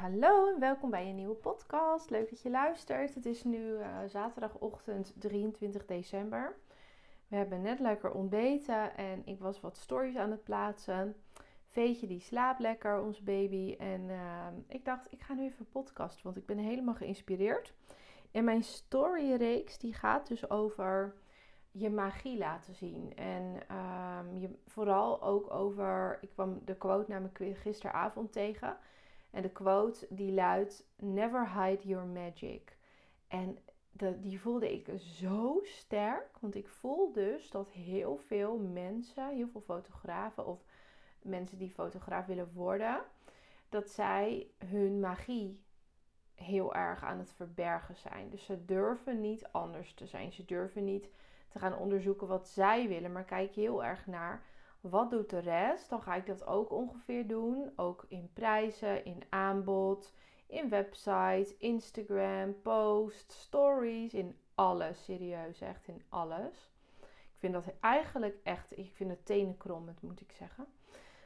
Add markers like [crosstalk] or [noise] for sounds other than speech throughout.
Hallo en welkom bij een nieuwe podcast. Leuk dat je luistert. Het is nu uh, zaterdagochtend 23 december. We hebben net lekker ontbeten en ik was wat stories aan het plaatsen. Veetje die slaapt lekker, onze baby. En uh, ik dacht, ik ga nu even podcast, want ik ben helemaal geïnspireerd. En mijn storyreeks die gaat dus over je magie laten zien. En um, je, vooral ook over, ik kwam de quote namelijk gisteravond tegen. En de quote die luidt: Never hide your magic. En die voelde ik zo sterk. Want ik voel dus dat heel veel mensen, heel veel fotografen of mensen die fotograaf willen worden, dat zij hun magie heel erg aan het verbergen zijn. Dus ze durven niet anders te zijn. Ze durven niet te gaan onderzoeken wat zij willen, maar kijk heel erg naar wat doet de rest? Dan ga ik dat ook ongeveer doen. Ook in prijzen, in aanbod, in website, Instagram, post, stories, in alles. Serieus, echt in alles. Ik vind dat eigenlijk echt, ik vind het tenenkrommend moet ik zeggen.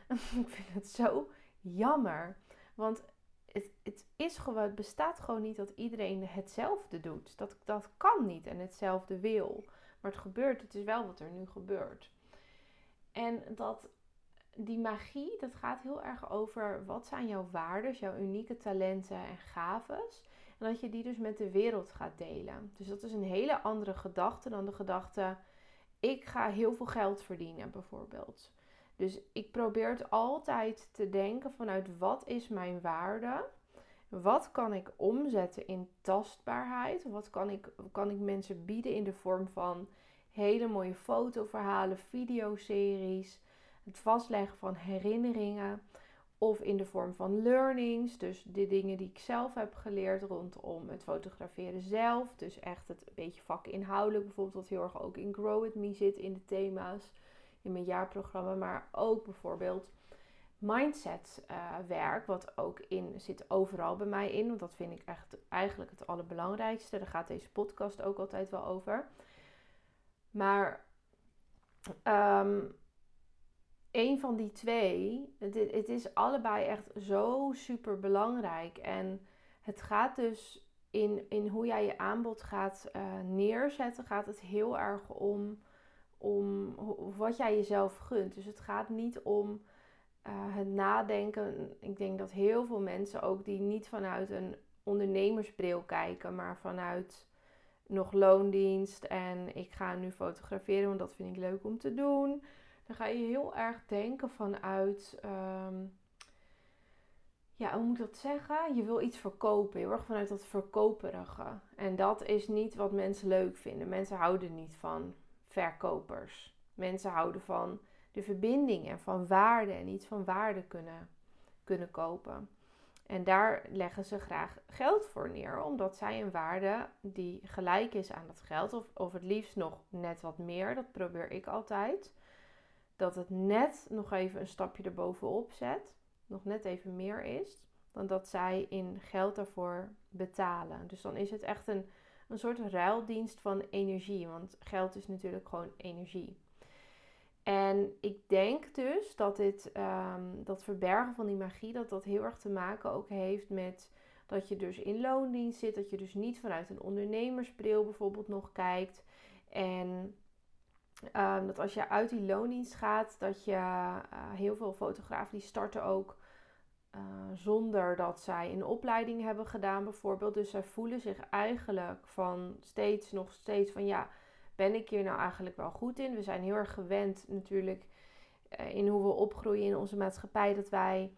[laughs] ik vind het zo jammer. Want het, het, is gewoon, bestaat gewoon niet dat iedereen hetzelfde doet. Dat, dat kan niet en hetzelfde wil. Maar het gebeurt, het is wel wat er nu gebeurt. En dat die magie, dat gaat heel erg over wat zijn jouw waarden, jouw unieke talenten en gaves. En dat je die dus met de wereld gaat delen. Dus dat is een hele andere gedachte dan de gedachte: ik ga heel veel geld verdienen, bijvoorbeeld. Dus ik probeer het altijd te denken vanuit wat is mijn waarde? Wat kan ik omzetten in tastbaarheid? Wat kan ik, kan ik mensen bieden in de vorm van hele mooie fotoverhalen, videoseries, het vastleggen van herinneringen of in de vorm van learnings, dus de dingen die ik zelf heb geleerd rondom het fotograferen zelf, dus echt het beetje vakinhoudelijk bijvoorbeeld wat heel erg ook in Grow With Me zit in de thema's in mijn jaarprogramma, maar ook bijvoorbeeld mindset uh, werk, wat ook in zit overal bij mij in, want dat vind ik echt eigenlijk het allerbelangrijkste. Daar gaat deze podcast ook altijd wel over. Maar een van die twee, het, het, is allebei echt zo super belangrijk. En het gaat dus in, in hoe jij je aanbod gaat uh, neerzetten, gaat het heel erg om, om wat jij jezelf gunt. Dus het gaat niet om uh, het nadenken. Ik denk dat heel veel mensen ook die niet vanuit een ondernemersbril kijken, maar vanuit nog loondienst en ik ga nu fotograferen, want dat vind ik leuk om te doen. Dan ga je heel erg denken vanuit, um, ja, hoe moet ik dat zeggen? Je wil iets verkopen, heel erg vanuit dat verkoperige. En dat is niet wat mensen leuk vinden. Mensen houden niet van verkopers. Mensen houden van de verbinding en van waarde en iets van waarde kunnen, kunnen kopen. En daar leggen ze graag geld voor neer, omdat zij een waarde die gelijk is aan dat geld, of, of het liefst nog net wat meer, dat probeer ik altijd. Dat het net nog even een stapje erbovenop zet, nog net even meer is, dan dat zij in geld daarvoor betalen. Dus dan is het echt een, een soort ruildienst van energie, want geld is natuurlijk gewoon energie. En ik denk dus dat dit, ehm, dat verbergen van die magie, dat dat heel erg te maken ook heeft met dat je dus in loondienst zit, dat je dus niet vanuit een ondernemersbril bijvoorbeeld nog kijkt. En um, dat als je uit die loondienst gaat, dat je uh, heel veel fotografen die starten ook uh, zonder dat zij een opleiding hebben gedaan bijvoorbeeld. Dus zij voelen zich eigenlijk van steeds nog steeds van ja ben ik hier nou eigenlijk wel goed in? We zijn heel erg gewend natuurlijk uh, in hoe we opgroeien in onze maatschappij dat wij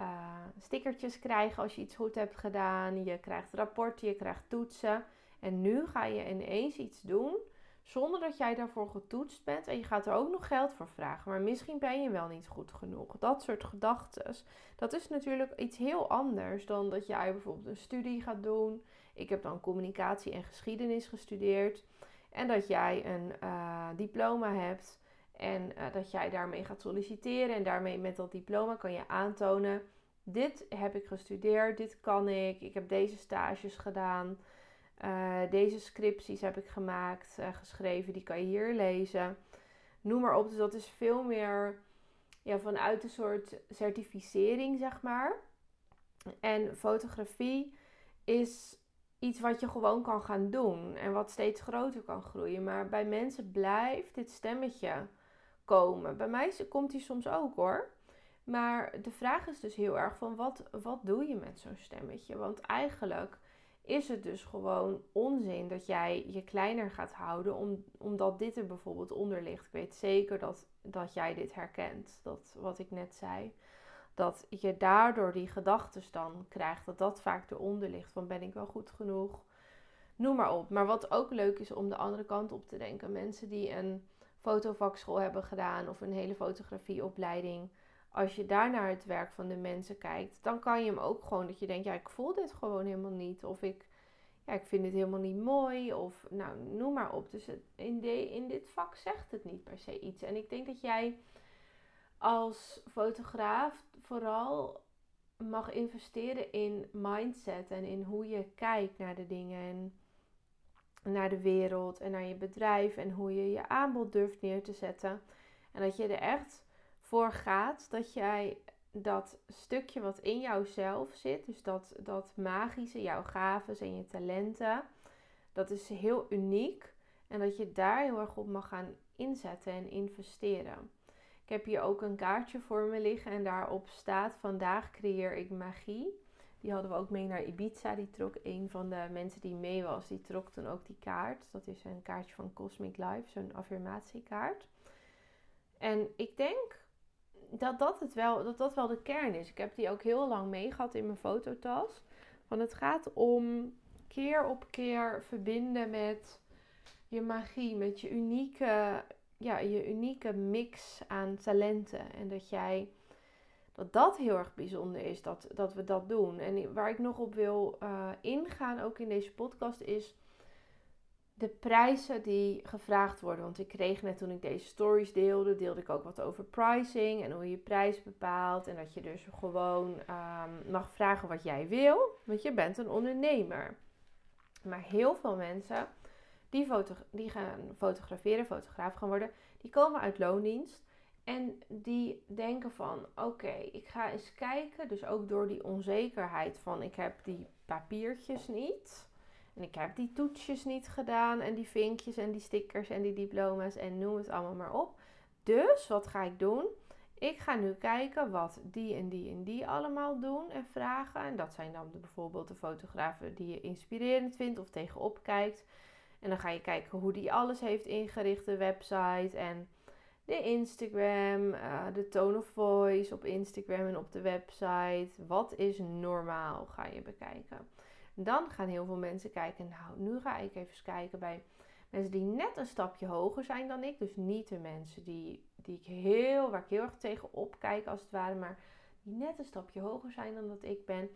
uh, stickertjes krijgen als je iets goed hebt gedaan. Je krijgt rapporten, je krijgt toetsen. En nu ga je ineens iets doen zonder dat jij daarvoor getoetst bent. En je gaat er ook nog geld voor vragen. Maar misschien ben je wel niet goed genoeg. Dat soort gedachten. Dat is natuurlijk iets heel anders dan dat jij bijvoorbeeld een studie gaat doen. Ik heb dan communicatie en geschiedenis gestudeerd. En dat jij een uh, diploma hebt en uh, dat jij daarmee gaat solliciteren. En daarmee met dat diploma kan je aantonen: dit heb ik gestudeerd, dit kan ik, ik heb deze stages gedaan. Uh, deze scripties heb ik gemaakt, geschreven, die kan je hier lezen. Noem maar op. Dus dat is veel meer ja, vanuit een soort certificering, zeg maar. En fotografie is iets wat je gewoon kan gaan doen en wat steeds groter kan groeien. Maar bij mensen blijft dit stemmetje komen. Bij mij komt die soms ook hoor. Maar de vraag is dus heel erg van wat, wat doe je met zo'n stemmetje? Want eigenlijk is het dus gewoon onzin dat jij je kleiner gaat houden, om, omdat dit er bijvoorbeeld onder ligt. Ik weet zeker dat, dat jij dit herkent, dat wat ik net zei. Dat je daardoor die gedachten dan krijgt, dat dat vaak eronder ligt. Van ben ik wel goed genoeg? Noem maar op. Maar wat ook leuk is om de andere kant op te denken. Mensen die een fotovakschool hebben gedaan of een hele fotografieopleiding als je daar naar het werk van de mensen kijkt, dan kan je hem ook gewoon dat je denkt, ja, ik voel dit gewoon helemaal niet. Of ik, ja, ik vind dit helemaal niet mooi. Of nou, noem maar op. Dus het, in, de, in dit vak zegt het niet per se iets. En ik denk dat jij als fotograaf vooral mag investeren in mindset en in hoe je kijkt naar de dingen en naar de wereld en naar je bedrijf en hoe je je aanbod durft neer te zetten. En dat je er echt voor gaat dat jij dat stukje wat in jouzelf zit, dus dat, dat magische, jouw gaven en je talenten, dat is heel uniek. En dat je daar heel erg op mag gaan inzetten en investeren. Ik heb hier ook een kaartje voor me liggen en daarop staat: Vandaag creëer ik magie. Die hadden we ook mee naar Ibiza. Die trok een van de mensen die mee was, die trok toen ook die kaart. Dat is een kaartje van Cosmic Life, zo'n affirmatiekaart. En ik denk dat dat, het wel, dat dat wel de kern is. Ik heb die ook heel lang mee gehad in mijn fototas. Want het gaat om keer op keer verbinden met je magie, met je unieke, ja, je unieke mix aan talenten. En dat jij dat dat heel erg bijzonder is dat, dat we dat doen. En waar ik nog op wil uh, ingaan, ook in deze podcast, is de prijzen die gevraagd worden. Want ik kreeg net toen ik deze stories deelde, deelde ik ook wat over pricing en hoe je je prijs bepaalt. En dat je dus gewoon um, mag vragen wat jij wil, want je bent een ondernemer. Maar heel veel mensen die, die gaan fotograferen, fotograaf gaan worden, die komen uit loondienst. En die denken van oké, ik ga eens kijken. Dus ook door die onzekerheid van ik heb die papiertjes niet. En ik heb die toetsjes niet gedaan en die vinkjes en die stickers en die diploma's en noem het allemaal maar op. Dus wat ga ik doen? Ik ga nu kijken wat die en die en die allemaal doen en vragen. En dat zijn dan bijvoorbeeld de fotografen die je inspirerend vindt of tegenop kijkt. En dan ga je kijken hoe die alles heeft ingericht, de website en de Instagram, uh, de tone of voice op Instagram en op de website. Wat is normaal ga je bekijken. Dan gaan heel veel mensen kijken, nou, nu ga ik even kijken bij mensen die net een stapje hoger zijn dan ik. Dus niet de mensen die, die ik heel, waar ik heel erg tegen opkijk als het ware, maar die net een stapje hoger zijn dan dat ik ben.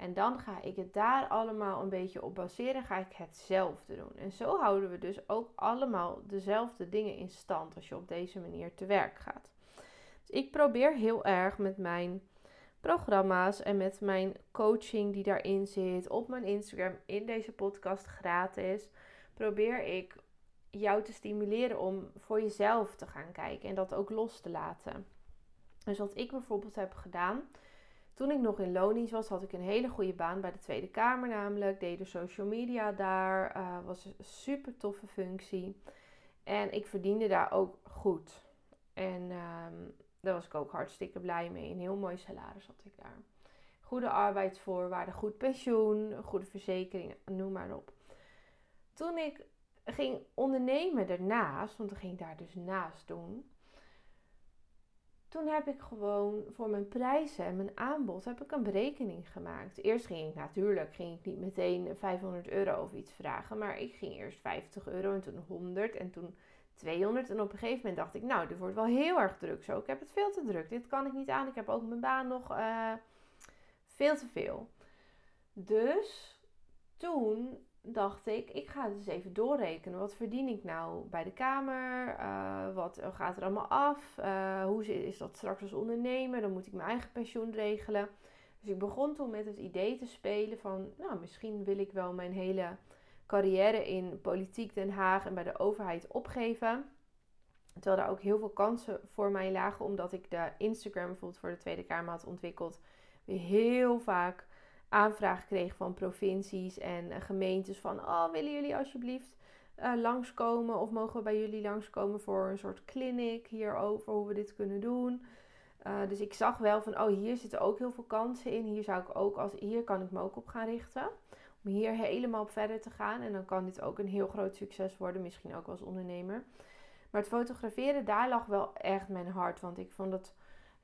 En dan ga ik het daar allemaal een beetje op baseren. Ga ik hetzelfde doen. En zo houden we dus ook allemaal dezelfde dingen in stand als je op deze manier te werk gaat. Dus ik probeer heel erg met mijn programma's en met mijn coaching die daarin zit op mijn Instagram in deze podcast gratis, probeer ik jou te stimuleren om voor jezelf te gaan kijken en dat ook los te laten. Dus wat ik bijvoorbeeld heb gedaan, toen ik nog in Lonies was, had ik een hele goede baan bij de Tweede Kamer namelijk. Deed de social media daar, uh, was een super toffe functie. En ik verdiende daar ook goed. En ehm, daar was ik ook hartstikke blij mee. Een heel mooi salaris had ik daar. Goede arbeidsvoorwaarden, goed pensioen, goede verzekering, noem maar op. Toen ik ging ondernemen daarnaast, want ik ging daar dus naast doen. Toen heb ik gewoon voor mijn prijzen en mijn aanbod heb ik een berekening gemaakt. Eerst ging ik natuurlijk ging ik niet meteen 500 euro of iets vragen, maar ik ging eerst 50 euro en toen 100 en toen 200. En op een gegeven moment dacht ik, nou, dit wordt wel heel erg druk zo. Ik heb het veel te druk. Dit kan ik niet aan. Ik heb ook mijn baan nog uh, veel te veel. Dus toen dacht ik, ik ga het eens even doorrekenen. Wat verdien ik nou bij de Kamer? Uh, wat gaat er allemaal af? Uh, hoe is dat straks als ondernemer? Dan moet ik mijn eigen pensioen regelen. Dus ik begon toen met het idee te spelen van, nou, misschien wil ik wel mijn hele carrière in politiek Den Haag en bij de overheid opgeven. Terwijl daar ook heel veel kansen voor mij lagen, omdat ik de Instagram bijvoorbeeld voor de Tweede Kamer had ontwikkeld. Weer heel vaak aanvraag kreeg van provincies en eh, gemeentes van, oh, willen jullie alsjeblieft uh, langskomen of mogen we bij jullie langskomen voor een soort clinic hierover, hoe we dit kunnen doen. Uh, dus ik zag wel van, oh, hier zitten ook heel veel kansen in. Hier, zou ik ook als, hier kan ik me ook op gaan richten. Om hier helemaal op verder te gaan. En dan kan dit ook een heel groot succes worden, misschien ook als ondernemer. Maar het fotograferen, daar lag wel echt mijn hart. Want ik vond het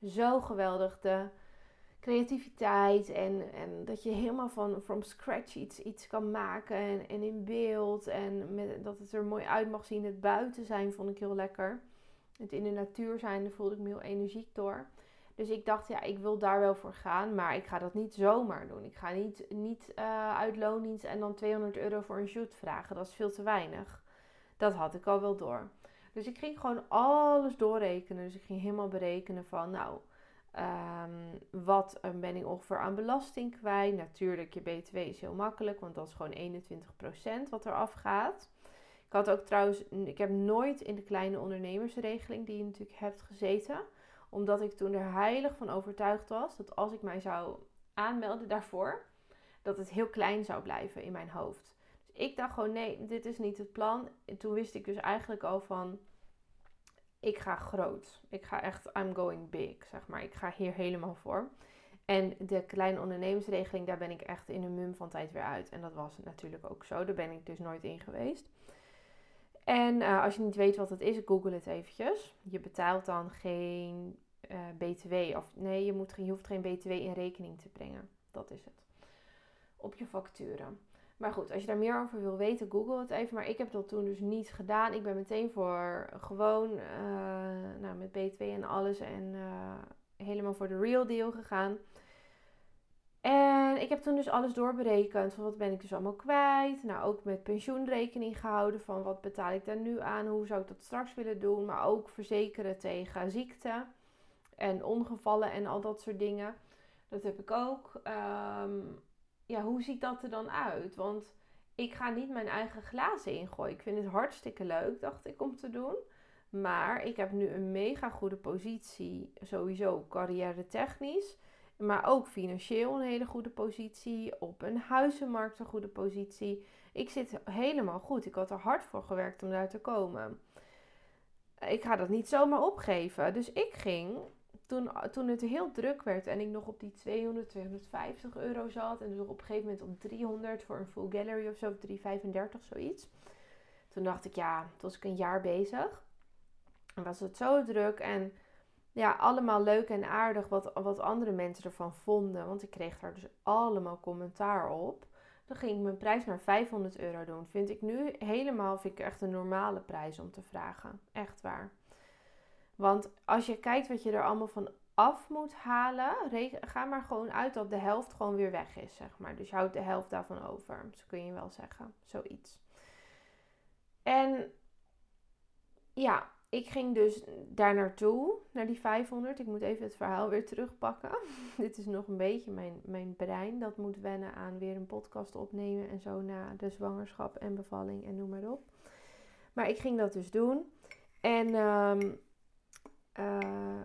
zo geweldig. De creativiteit en, en dat je helemaal van from scratch iets, iets kan maken. En, in beeld. En met, dat het er mooi uit mag zien. Het buiten zijn vond ik heel lekker. Het in de natuur zijn, daar voelde ik me heel energiek door. Dus ik dacht, ja, ik wil daar wel voor gaan. Maar ik ga dat niet zomaar doen. Ik ga niet, niet uh, uit loondienst en dan 200 euro voor een shoot vragen. Dat is veel te weinig. Dat had ik al wel door. Dus ik ging gewoon alles doorrekenen. Dus ik ging helemaal berekenen van, nou, um, wat ben ik ongeveer aan belasting kwijt? Natuurlijk, je BTW is heel makkelijk, want dat is gewoon 21% wat er afgaat. Ik had ook trouwens, ik heb nooit in de kleine ondernemersregeling die je natuurlijk hebt gezeten. Omdat ik toen er heilig van overtuigd was dat als ik mij zou aanmelden daarvoor, dat het heel klein zou blijven in mijn hoofd. Dus ik dacht gewoon, nee, dit is niet het plan. En toen wist ik dus eigenlijk al van, ik ga groot. Ik ga echt, I'm going big, zeg maar. Ik ga hier helemaal voor. En de kleine ondernemersregeling, daar ben ik echt in een mum van tijd weer uit. En dat was natuurlijk ook zo. Daar ben ik dus nooit in geweest. En uh, als je niet weet wat het is, google het eventjes. Je betaalt dan geen uh, BTW. Of nee, je, moet, je hoeft geen BTW in rekening te brengen. Dat is het. Op je facturen. Maar goed, als je daar meer over wil weten, google het even. Maar ik heb dat toen dus niet gedaan. Ik ben meteen voor gewoon uh, nou, met BTW en alles en helemaal voor de real deal gegaan. En ik heb toen dus alles doorberekend van wat ben ik dus allemaal kwijt. Nou, ook met pensioenrekening gehouden van wat betaal ik daar nu aan, hoe zou ik dat straks willen doen. Maar ook verzekeren tegen ziekte en ongevallen en al dat soort dingen. Dat heb ik ook. Um, ja, hoe ziet dat er dan uit? Want ik ga niet mijn eigen glazen ingooien. Ik vind het hartstikke leuk, dacht ik, om te doen. Maar ik heb nu een mega goede positie, sowieso carrière technisch. Maar ook financieel een hele goede positie. Op een huizenmarkt een goede positie. Ik zit helemaal goed. Ik had er hard voor gewerkt om daar te komen. Ik ga dat niet zomaar opgeven. Dus ik ging, toen, toen het heel druk werd en ik nog op die 200, 250 euro zat. En dus op een gegeven moment op 300 voor een full gallery of zo, 335 zoiets. Toen dacht ik, ja, toen was ik een jaar bezig. En was het zo druk en ja, allemaal leuk en aardig wat, wat andere mensen ervan vonden. Want ik kreeg daar dus allemaal commentaar op. Dan ging ik mijn prijs naar 500 euro doen. Vind ik nu helemaal, vind ik echt een normale prijs om te vragen. Echt waar. Want als je kijkt wat je er allemaal van af moet halen, ga maar gewoon uit dat de helft gewoon weer weg is, zeg maar. Dus je houdt de helft daarvan over. Zo kun je wel zeggen. Zoiets. En ja, ik ging dus daar naartoe, naar die 500. Ik moet even het verhaal weer terugpakken. [laughs] Dit is nog een beetje mijn, mijn brein. Dat moet wennen aan weer een podcast opnemen en zo na de zwangerschap en bevalling en noem maar op. Maar ik ging dat dus doen. En um, uh,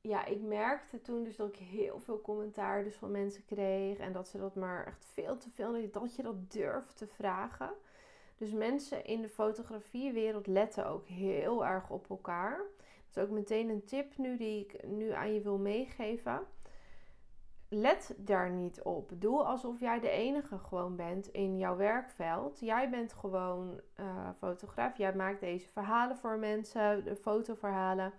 ja, ik merkte toen dus dat ik heel veel commentaar dus van mensen kreeg. En dat ze dat maar echt veel te veel, dat je dat durft te vragen. Dus mensen in de fotografiewereld letten ook heel erg op elkaar. Dat is ook meteen een tip nu die ik nu aan je wil meegeven. Let daar niet op. Doe alsof jij de enige gewoon bent in jouw werkveld. Jij bent gewoon uh, fotograaf. Jij maakt deze verhalen voor mensen, de fotoverhalen.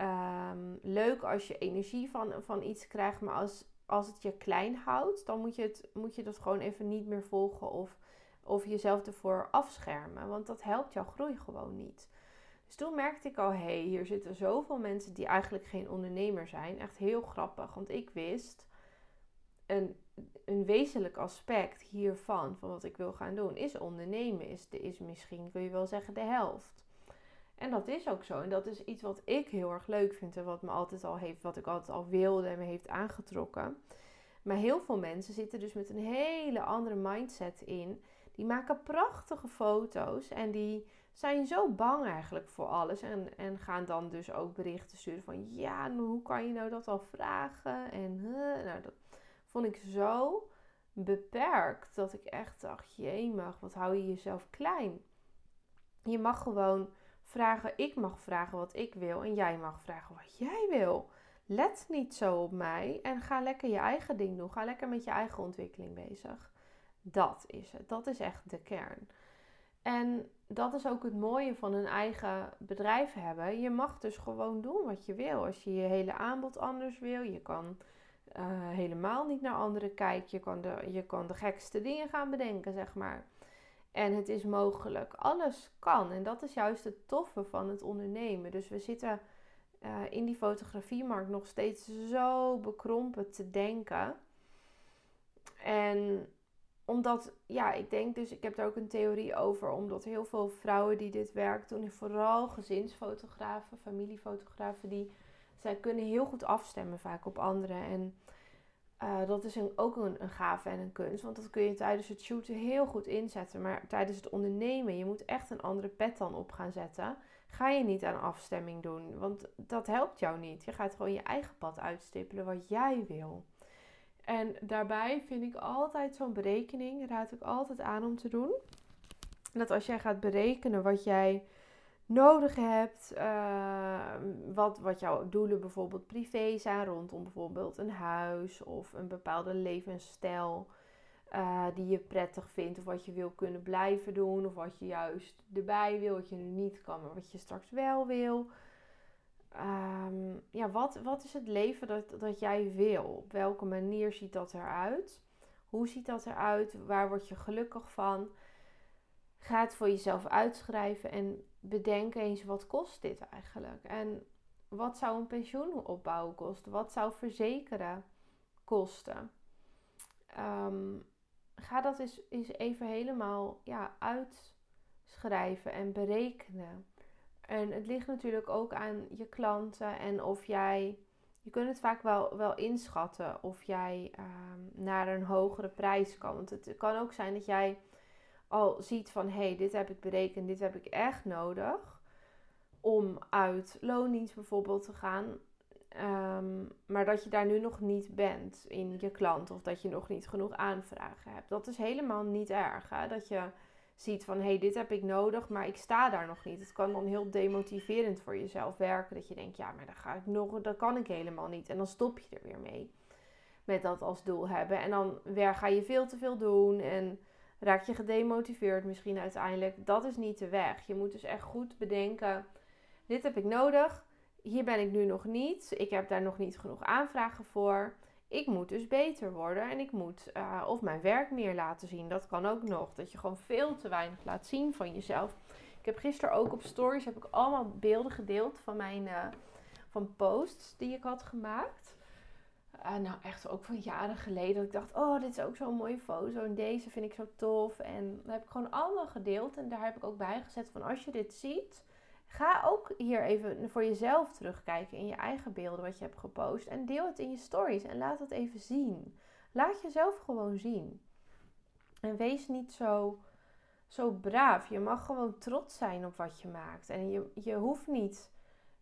Um, leuk als je energie van, van iets krijgt, maar als, als het je klein houdt, dan moet je, het, moet je dat gewoon even niet meer volgen of of jezelf ervoor afschermen. Want dat helpt jouw groei gewoon niet. Dus toen merkte ik al, hé, hey, hier zitten zoveel mensen die eigenlijk geen ondernemer zijn. Echt heel grappig, want ik wist een, een wezenlijk aspect hiervan, van wat ik wil gaan doen, is ondernemen. Is, is misschien, wil je wel zeggen, de helft. En dat is ook zo. En dat is iets wat ik heel erg leuk vind en wat me altijd al heeft, wat ik altijd al wilde en me heeft aangetrokken. Maar heel veel mensen zitten dus met een hele andere mindset in. Die maken prachtige foto's en die zijn zo bang eigenlijk voor alles. En, en gaan dan dus ook berichten sturen van ja, hoe kan je nou dat al vragen? En nou, dat vond ik zo beperkt dat ik echt dacht: mag, wat hou je jezelf klein? Je mag gewoon vragen, ik mag vragen wat ik wil en jij mag vragen wat jij wil. Let niet zo op mij en ga lekker je eigen ding doen. Ga lekker met je eigen ontwikkeling bezig. Dat is het. Dat is echt de kern. En dat is ook het mooie van een eigen bedrijf hebben. Je mag dus gewoon doen wat je wil. Als je je hele aanbod anders wil, je kan uh, helemaal niet naar anderen kijken. Je kan, de, je kan de gekste dingen gaan bedenken, zeg maar. En het is mogelijk. Alles kan. En dat is juist het toffe van het ondernemen. Dus we zitten uh, in die fotografiemarkt nog steeds zo bekrompen te denken. En omdat, ja, ik denk dus, ik heb daar ook een theorie over, omdat heel veel vrouwen die dit werk doen, vooral gezinsfotografen, familiefotografen, die zij kunnen heel goed afstemmen vaak op anderen. En uh, dat is ook een, een gave en een kunst, want dat kun je tijdens het shooten heel goed inzetten. Maar tijdens het ondernemen, je moet echt een andere pet dan op gaan zetten. Ga je niet aan afstemming doen, want dat helpt jou niet. Je gaat gewoon je eigen pad uitstippelen wat jij wil. En daarbij vind ik altijd zo'n berekening, raad ik altijd aan om te doen. Dat als jij gaat berekenen wat jij nodig hebt, uh, wat, wat jouw doelen bijvoorbeeld privé zijn rondom bijvoorbeeld een huis of een bepaalde levensstijl uh, die je prettig vindt of wat je wil kunnen blijven doen of wat je juist erbij wil, wat je nu niet kan, maar wat je straks wel wil. Ehm, ja, wat, wat is het leven dat, dat jij wil? Op welke manier ziet dat eruit? Hoe ziet dat eruit? Waar word je gelukkig van? Ga het voor jezelf uitschrijven en bedenk eens wat kost dit eigenlijk? En wat zou een pensioen opbouwen kosten? Wat zou verzekeren kosten? Ehm, ga dat eens, eens even helemaal ja, uitschrijven en berekenen. En het ligt natuurlijk ook aan je klanten en of jij. Je kunt het vaak wel, wel inschatten of jij ehm, naar een hogere prijs kan. Want het kan ook zijn dat jij al ziet van hé, hey, dit heb ik berekend, dit heb ik echt nodig. Om uit loondienst bijvoorbeeld te gaan. Ehm, maar dat je daar nu nog niet bent in je klant of dat je nog niet genoeg aanvragen hebt. Dat is helemaal niet erg. Hè? Dat je ziet van hé, hey, dit heb ik nodig, maar ik sta daar nog niet. Het kan dan heel demotiverend voor jezelf werken. Dat je denkt, ja, maar dan ga ik nog, dat kan ik helemaal niet. En dan stop je er weer mee. Met dat als doel hebben. En dan weer ga je veel te veel doen. En raak je gedemotiveerd misschien uiteindelijk. Dat is niet de weg. Je moet dus echt goed bedenken. Dit heb ik nodig. Hier ben ik nu nog niet. Ik heb daar nog niet genoeg aanvragen voor ik moet dus beter worden en ik moet uh, of mijn werk meer laten zien. Dat kan ook nog. Dat je gewoon veel te weinig laat zien van jezelf. Ik heb gisteren ook op stories heb ik allemaal beelden gedeeld van mijn uh, van posts die ik had gemaakt. Uh, nou, echt ook van jaren geleden. Dat ik dacht, oh, dit is ook zo'n mooie foto. En deze vind ik zo tof. En dat heb ik gewoon allemaal gedeeld. En daar heb ik ook bij gezet van als je dit ziet Ga ook hier even voor jezelf terugkijken in je eigen beelden wat je hebt gepost. En deel het in je stories en laat het even zien. Laat jezelf gewoon zien. En wees niet zo, zo braaf. Je mag gewoon trots zijn op wat je maakt. En je, je hoeft niet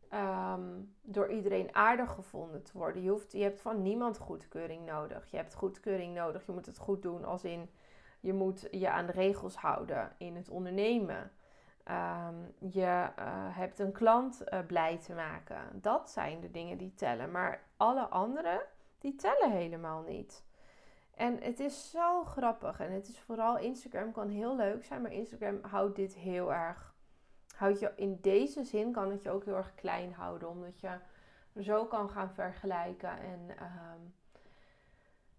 ehm, door iedereen aardig gevonden te worden. Je, hoeft, je hebt van niemand goedkeuring nodig. Je hebt goedkeuring nodig. Je moet het goed doen als in je moet je aan de regels houden in het ondernemen. Ehm, je uh, hebt een klant uh, blij te maken. Dat zijn de dingen die tellen. Maar alle andere, die tellen helemaal niet. En het is zo grappig. En het is vooral Instagram kan heel leuk zijn. Maar Instagram houdt dit heel erg. Houdt je in deze zin kan het je ook heel erg klein houden. Omdat je zo kan gaan vergelijken. En um,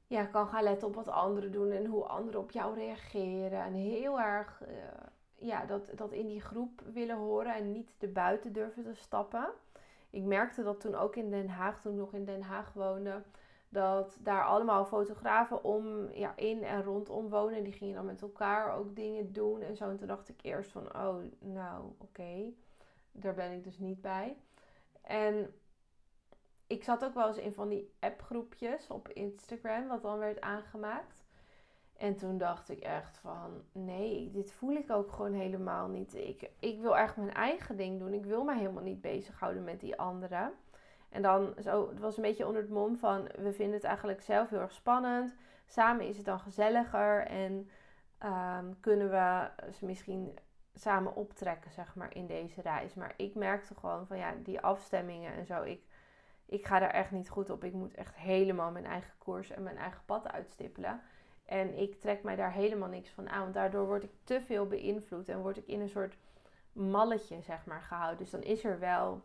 ja, kan gaan letten op wat anderen doen. En hoe anderen op jou reageren. En heel erg... Uh, ja, dat, dat in die groep willen horen en niet de buiten durven te stappen. Ik merkte dat toen ook in Den Haag, toen ik nog in Den Haag woonde, dat daar allemaal fotografen om, ja, in en rondom wonen. Die gingen dan met elkaar ook dingen doen en zo. En toen dacht ik eerst van, oh, nou, oké, daar ben ik dus niet bij. En ik zat ook wel eens in van die appgroepjes op Instagram, wat dan werd aangemaakt. En toen dacht ik echt van, nee, dit voel ik ook gewoon helemaal niet. Ik, ik wil echt mijn eigen ding doen. Ik wil mij helemaal niet bezighouden met die anderen. En dan, zo, het was een beetje onder het mom van, we vinden het eigenlijk zelf heel erg spannend. Samen is het dan gezelliger en ehm, kunnen we misschien samen optrekken, zeg maar, in deze reis. Maar ik merkte gewoon van, ja, die afstemmingen en zo, ik, ik ga daar echt niet goed op. Ik moet echt helemaal mijn eigen koers en mijn eigen pad uitstippelen. En ik trek mij daar helemaal niks van aan. Want daardoor word ik te veel beïnvloed en word ik in een soort malletje, zeg maar, gehouden. Dus dan is er wel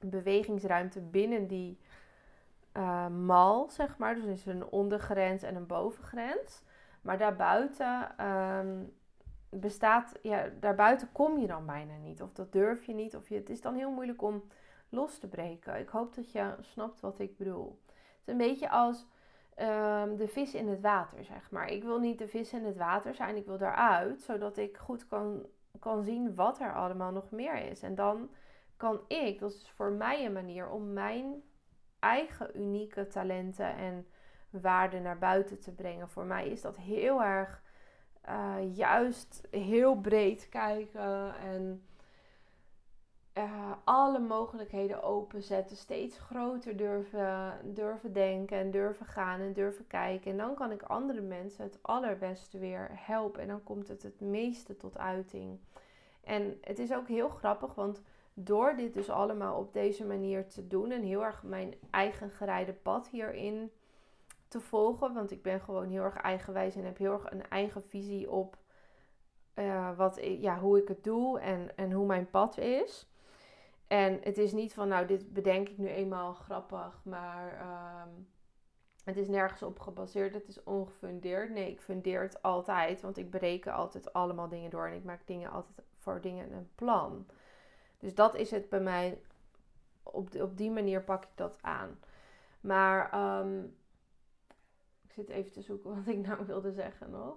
bewegingsruimte binnen die uh, mal, zeg maar. Dus er is een ondergrens en een bovengrens. Maar daarbuiten um, bestaat, ja, daarbuiten kom je dan bijna niet. Of dat durf je niet. Of je, het is dan heel moeilijk om los te breken. Ik hoop dat je snapt wat ik bedoel. Het is een beetje als um, de vis in het water, zeg maar. Ik wil niet de vis in het water zijn, ik wil daaruit, zodat ik goed kan, kan zien wat er allemaal nog meer is. En dan kan ik, dat is voor mij een manier om mijn eigen unieke talenten en waarden naar buiten te brengen. Voor mij is dat heel erg uh, juist heel breed kijken en uh, alle mogelijkheden openzetten. Steeds groter durven, durven denken en durven gaan en durven kijken. En dan kan ik andere mensen het allerbeste weer helpen. En dan komt het het meeste tot uiting. En het is ook heel grappig, want door dit dus allemaal op deze manier te doen en heel erg mijn eigen gereide pad hierin te volgen, want ik ben gewoon heel erg eigenwijs en heb heel erg een eigen visie op uh, wat, ja, hoe ik het doe en, en hoe mijn pad is. En het is niet van, nou, dit bedenk ik nu eenmaal grappig, maar ehm, het is nergens op gebaseerd. Het is ongefundeerd. Nee, ik fundeer het altijd, want ik bereken altijd allemaal dingen door en ik maak dingen altijd voor dingen een plan. Dus dat is het bij mij. Op, op die manier pak ik dat aan. Maar um, ik zit even te zoeken wat ik nou [laughs] wilde zeggen nog.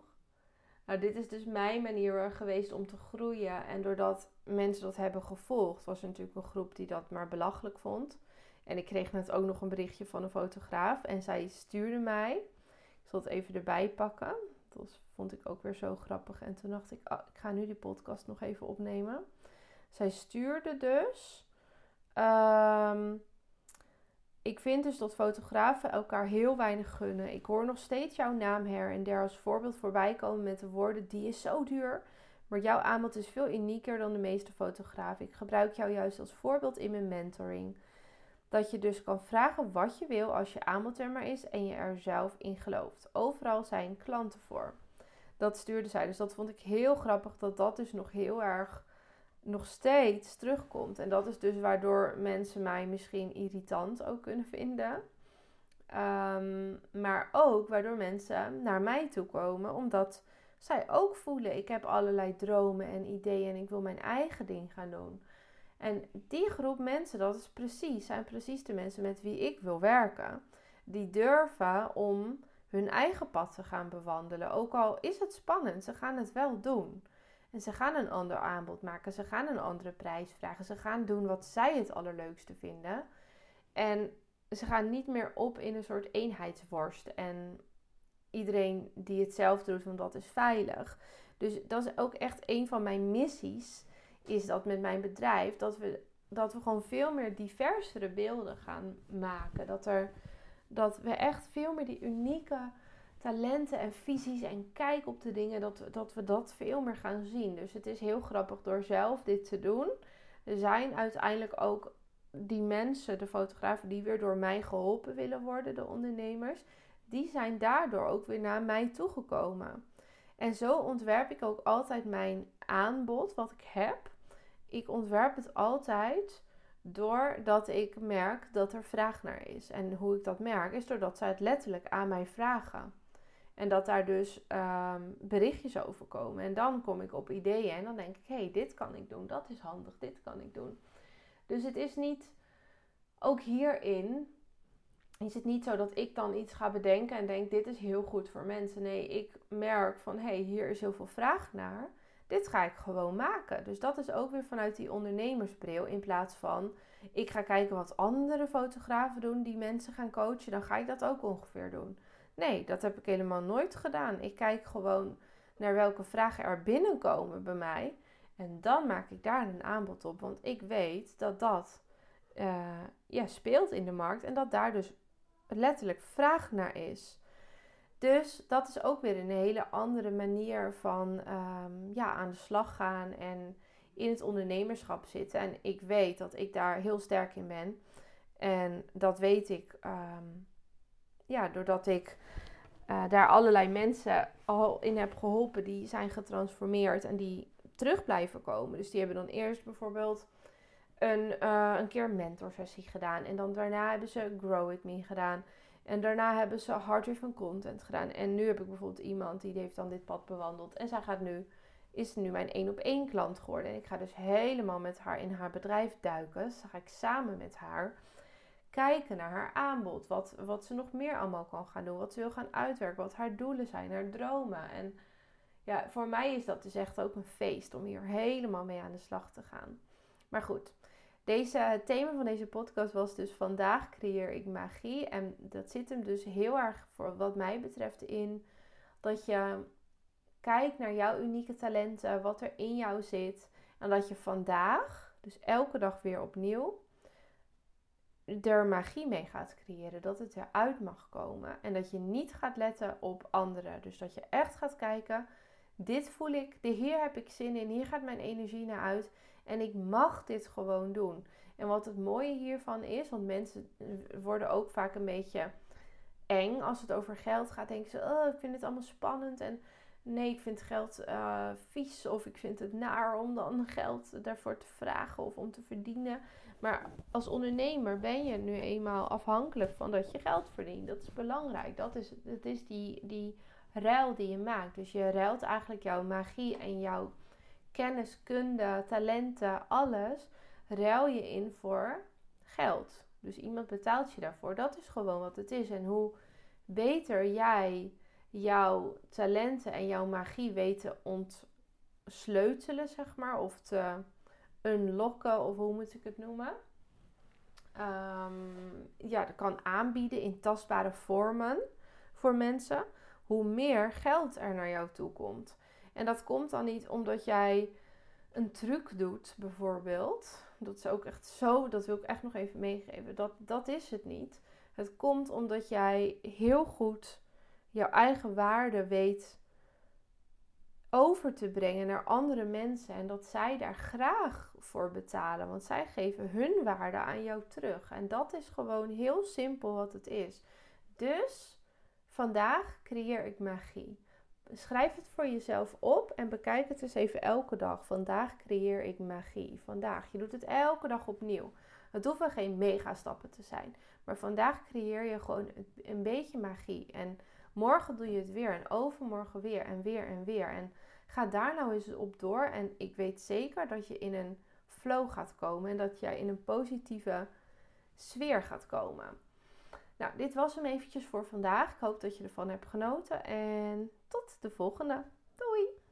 Nou, dit is dus mijn manier geweest om te groeien. En doordat mensen dat hebben gevolgd, was natuurlijk een groep die dat maar belachelijk vond. En ik kreeg net ook nog een berichtje van een fotograaf. En zij stuurde mij. Ik zal het even erbij pakken. Dat vond ik ook weer zo grappig. En toen dacht ik, oh, ik ga nu die podcast nog even opnemen. Zij stuurde dus. Um, ik vind dus dat fotografen elkaar heel weinig gunnen. Ik hoor nog steeds jouw naam her en der als voorbeeld voorbij komen met de woorden: die is zo duur. Maar jouw aanbod is veel unieker dan de meeste fotografen. Ik gebruik jou juist als voorbeeld in mijn mentoring. Dat je dus kan vragen wat je wil als je aanbod er maar is en je er zelf in gelooft. Overal zijn klanten voor. Dat stuurde zij. Dus dat vond ik heel grappig dat dat dus nog heel erg nog steeds terugkomt. En dat is dus waardoor mensen mij misschien irritant ook kunnen vinden. Ehm, maar ook waardoor mensen naar mij toe komen, omdat zij ook voelen: ik heb allerlei dromen en ideeën en ik wil mijn eigen ding gaan doen. En die groep mensen, dat is precies, zijn precies de mensen met wie ik wil werken. Die durven om hun eigen pad te gaan bewandelen. Ook al is het spannend, ze gaan het wel doen. En ze gaan een ander aanbod maken. Ze gaan een andere prijs vragen. Ze gaan doen wat zij het allerleukste vinden. En ze gaan niet meer op in een soort eenheidsworst. En iedereen die hetzelfde doet, want dat is veilig. Dus dat is ook echt een van mijn missies. Is dat met mijn bedrijf. Dat we, dat we gewoon veel meer diversere beelden gaan maken. Dat, er, dat we echt veel meer die unieke talenten en visies en kijk op de dingen, dat, dat we dat veel meer gaan zien. Dus het is heel grappig door zelf dit te doen. Zijn uiteindelijk ook die mensen, de fotografen, die weer door mij geholpen willen worden, de ondernemers, die zijn daardoor ook weer naar mij toegekomen. En zo ontwerp ik ook altijd mijn aanbod, wat ik heb. Ik ontwerp het altijd doordat ik merk dat er vraag naar is. En hoe ik dat merk, is doordat zij het letterlijk aan mij vragen. En dat daar dus um, berichtjes over komen. En dan kom ik op ideeën en dan denk ik, hé, hey, dit kan ik doen, dat is handig, dit kan ik doen. Dus het is niet, ook hierin is het niet zo dat ik dan iets ga bedenken en denk, dit is heel goed voor mensen. Nee, ik merk van, hé, hey, hier is heel veel vraag naar. Dit ga ik gewoon maken. Dus dat is ook weer vanuit die ondernemersbril. In plaats van, ik ga kijken wat andere fotografen doen die mensen gaan coachen. Dan ga ik dat ook ongeveer doen. Nee, dat heb ik helemaal nooit gedaan. Ik kijk gewoon naar welke vragen er binnenkomen bij mij. En dan maak ik daar een aanbod op. Want ik weet dat dat uh, ja, speelt in de markt. En dat daar dus letterlijk vraag naar is. Dus dat is ook weer een hele andere manier van ehm, ja, aan de slag gaan en in het ondernemerschap zitten. En ik weet dat ik daar heel sterk in ben. En dat weet ik ehm, ja, doordat ik uh, daar allerlei mensen al in heb geholpen die zijn getransformeerd en die terug blijven komen. Dus die hebben dan eerst bijvoorbeeld een, uh, een keer een mentorsessie gedaan. En dan daarna hebben ze Grow With Me gedaan. En daarna hebben ze Hard van Content gedaan. En nu heb ik bijvoorbeeld iemand die heeft dan dit pad bewandeld. En zij gaat nu, is nu mijn één op één klant geworden. En ik ga dus helemaal met haar in haar bedrijf duiken. Dus ga ik samen met haar kijken naar haar aanbod. Wat, wat ze nog meer allemaal kan gaan doen. Wat ze wil gaan uitwerken. Wat haar doelen zijn, haar dromen. En ja, voor mij is dat dus echt ook een feest om hier helemaal mee aan de slag te gaan. Maar goed, deze, het thema van deze podcast was dus vandaag creëer ik magie. En dat zit hem dus heel erg voor wat mij betreft in dat je kijkt naar jouw unieke talenten, wat er in jou zit. En dat je vandaag, dus elke dag weer opnieuw, er magie mee gaat creëren. Dat het eruit mag komen. En dat je niet gaat letten op anderen. Dus dat je echt gaat kijken. Dit voel ik, hier heb ik zin in, hier gaat mijn energie naar uit. En ik mag dit gewoon doen. En wat het mooie hiervan is, want mensen worden ook vaak een beetje eng als het over geld gaat. Denken ze, oh, ik vind het allemaal spannend. En nee, ik vind geld uh, vies. Of ik vind het naar om dan geld daarvoor te vragen of om te verdienen. Maar als ondernemer ben je nu eenmaal afhankelijk van dat je geld verdient. Dat is belangrijk. Dat is, dat is die, die ruil die je maakt. Dus je ruilt eigenlijk jouw magie en jouw kennis, kunde, talenten, alles, ruil je in voor geld. Dus iemand betaalt je daarvoor. Dat is gewoon wat het is. En hoe beter jij jouw talenten en jouw magie weet te ontsleutelen, zeg maar, of te unlocken, of hoe moet ik het noemen? Um, ja, dat kan aanbieden in tastbare vormen voor mensen, hoe meer geld er naar jou toe komt. En dat komt dan niet omdat jij een truc doet, bijvoorbeeld. Dat is ook echt zo, dat wil ik echt nog even meegeven. Dat, dat is het niet. Het komt omdat jij heel goed jouw eigen waarde weet over te brengen naar andere mensen. En dat zij daar graag voor betalen. Want zij geven hun waarde aan jou terug. En dat is gewoon heel simpel wat het is. Dus vandaag creëer ik magie. Schrijf het voor jezelf op en bekijk het eens even elke dag. Vandaag creëer ik magie. Vandaag. Je doet het elke dag opnieuw. Het hoeven geen megastappen te zijn. Maar vandaag creëer je gewoon een beetje magie. En morgen doe je het weer. En overmorgen weer. En weer en weer. En ga daar nou eens op door. En ik weet zeker dat je in een flow gaat komen. En dat jij in een positieve sfeer gaat komen. Nou, dit was hem eventjes voor vandaag. Ik hoop dat je ervan hebt genoten. En tot de volgende. Doei!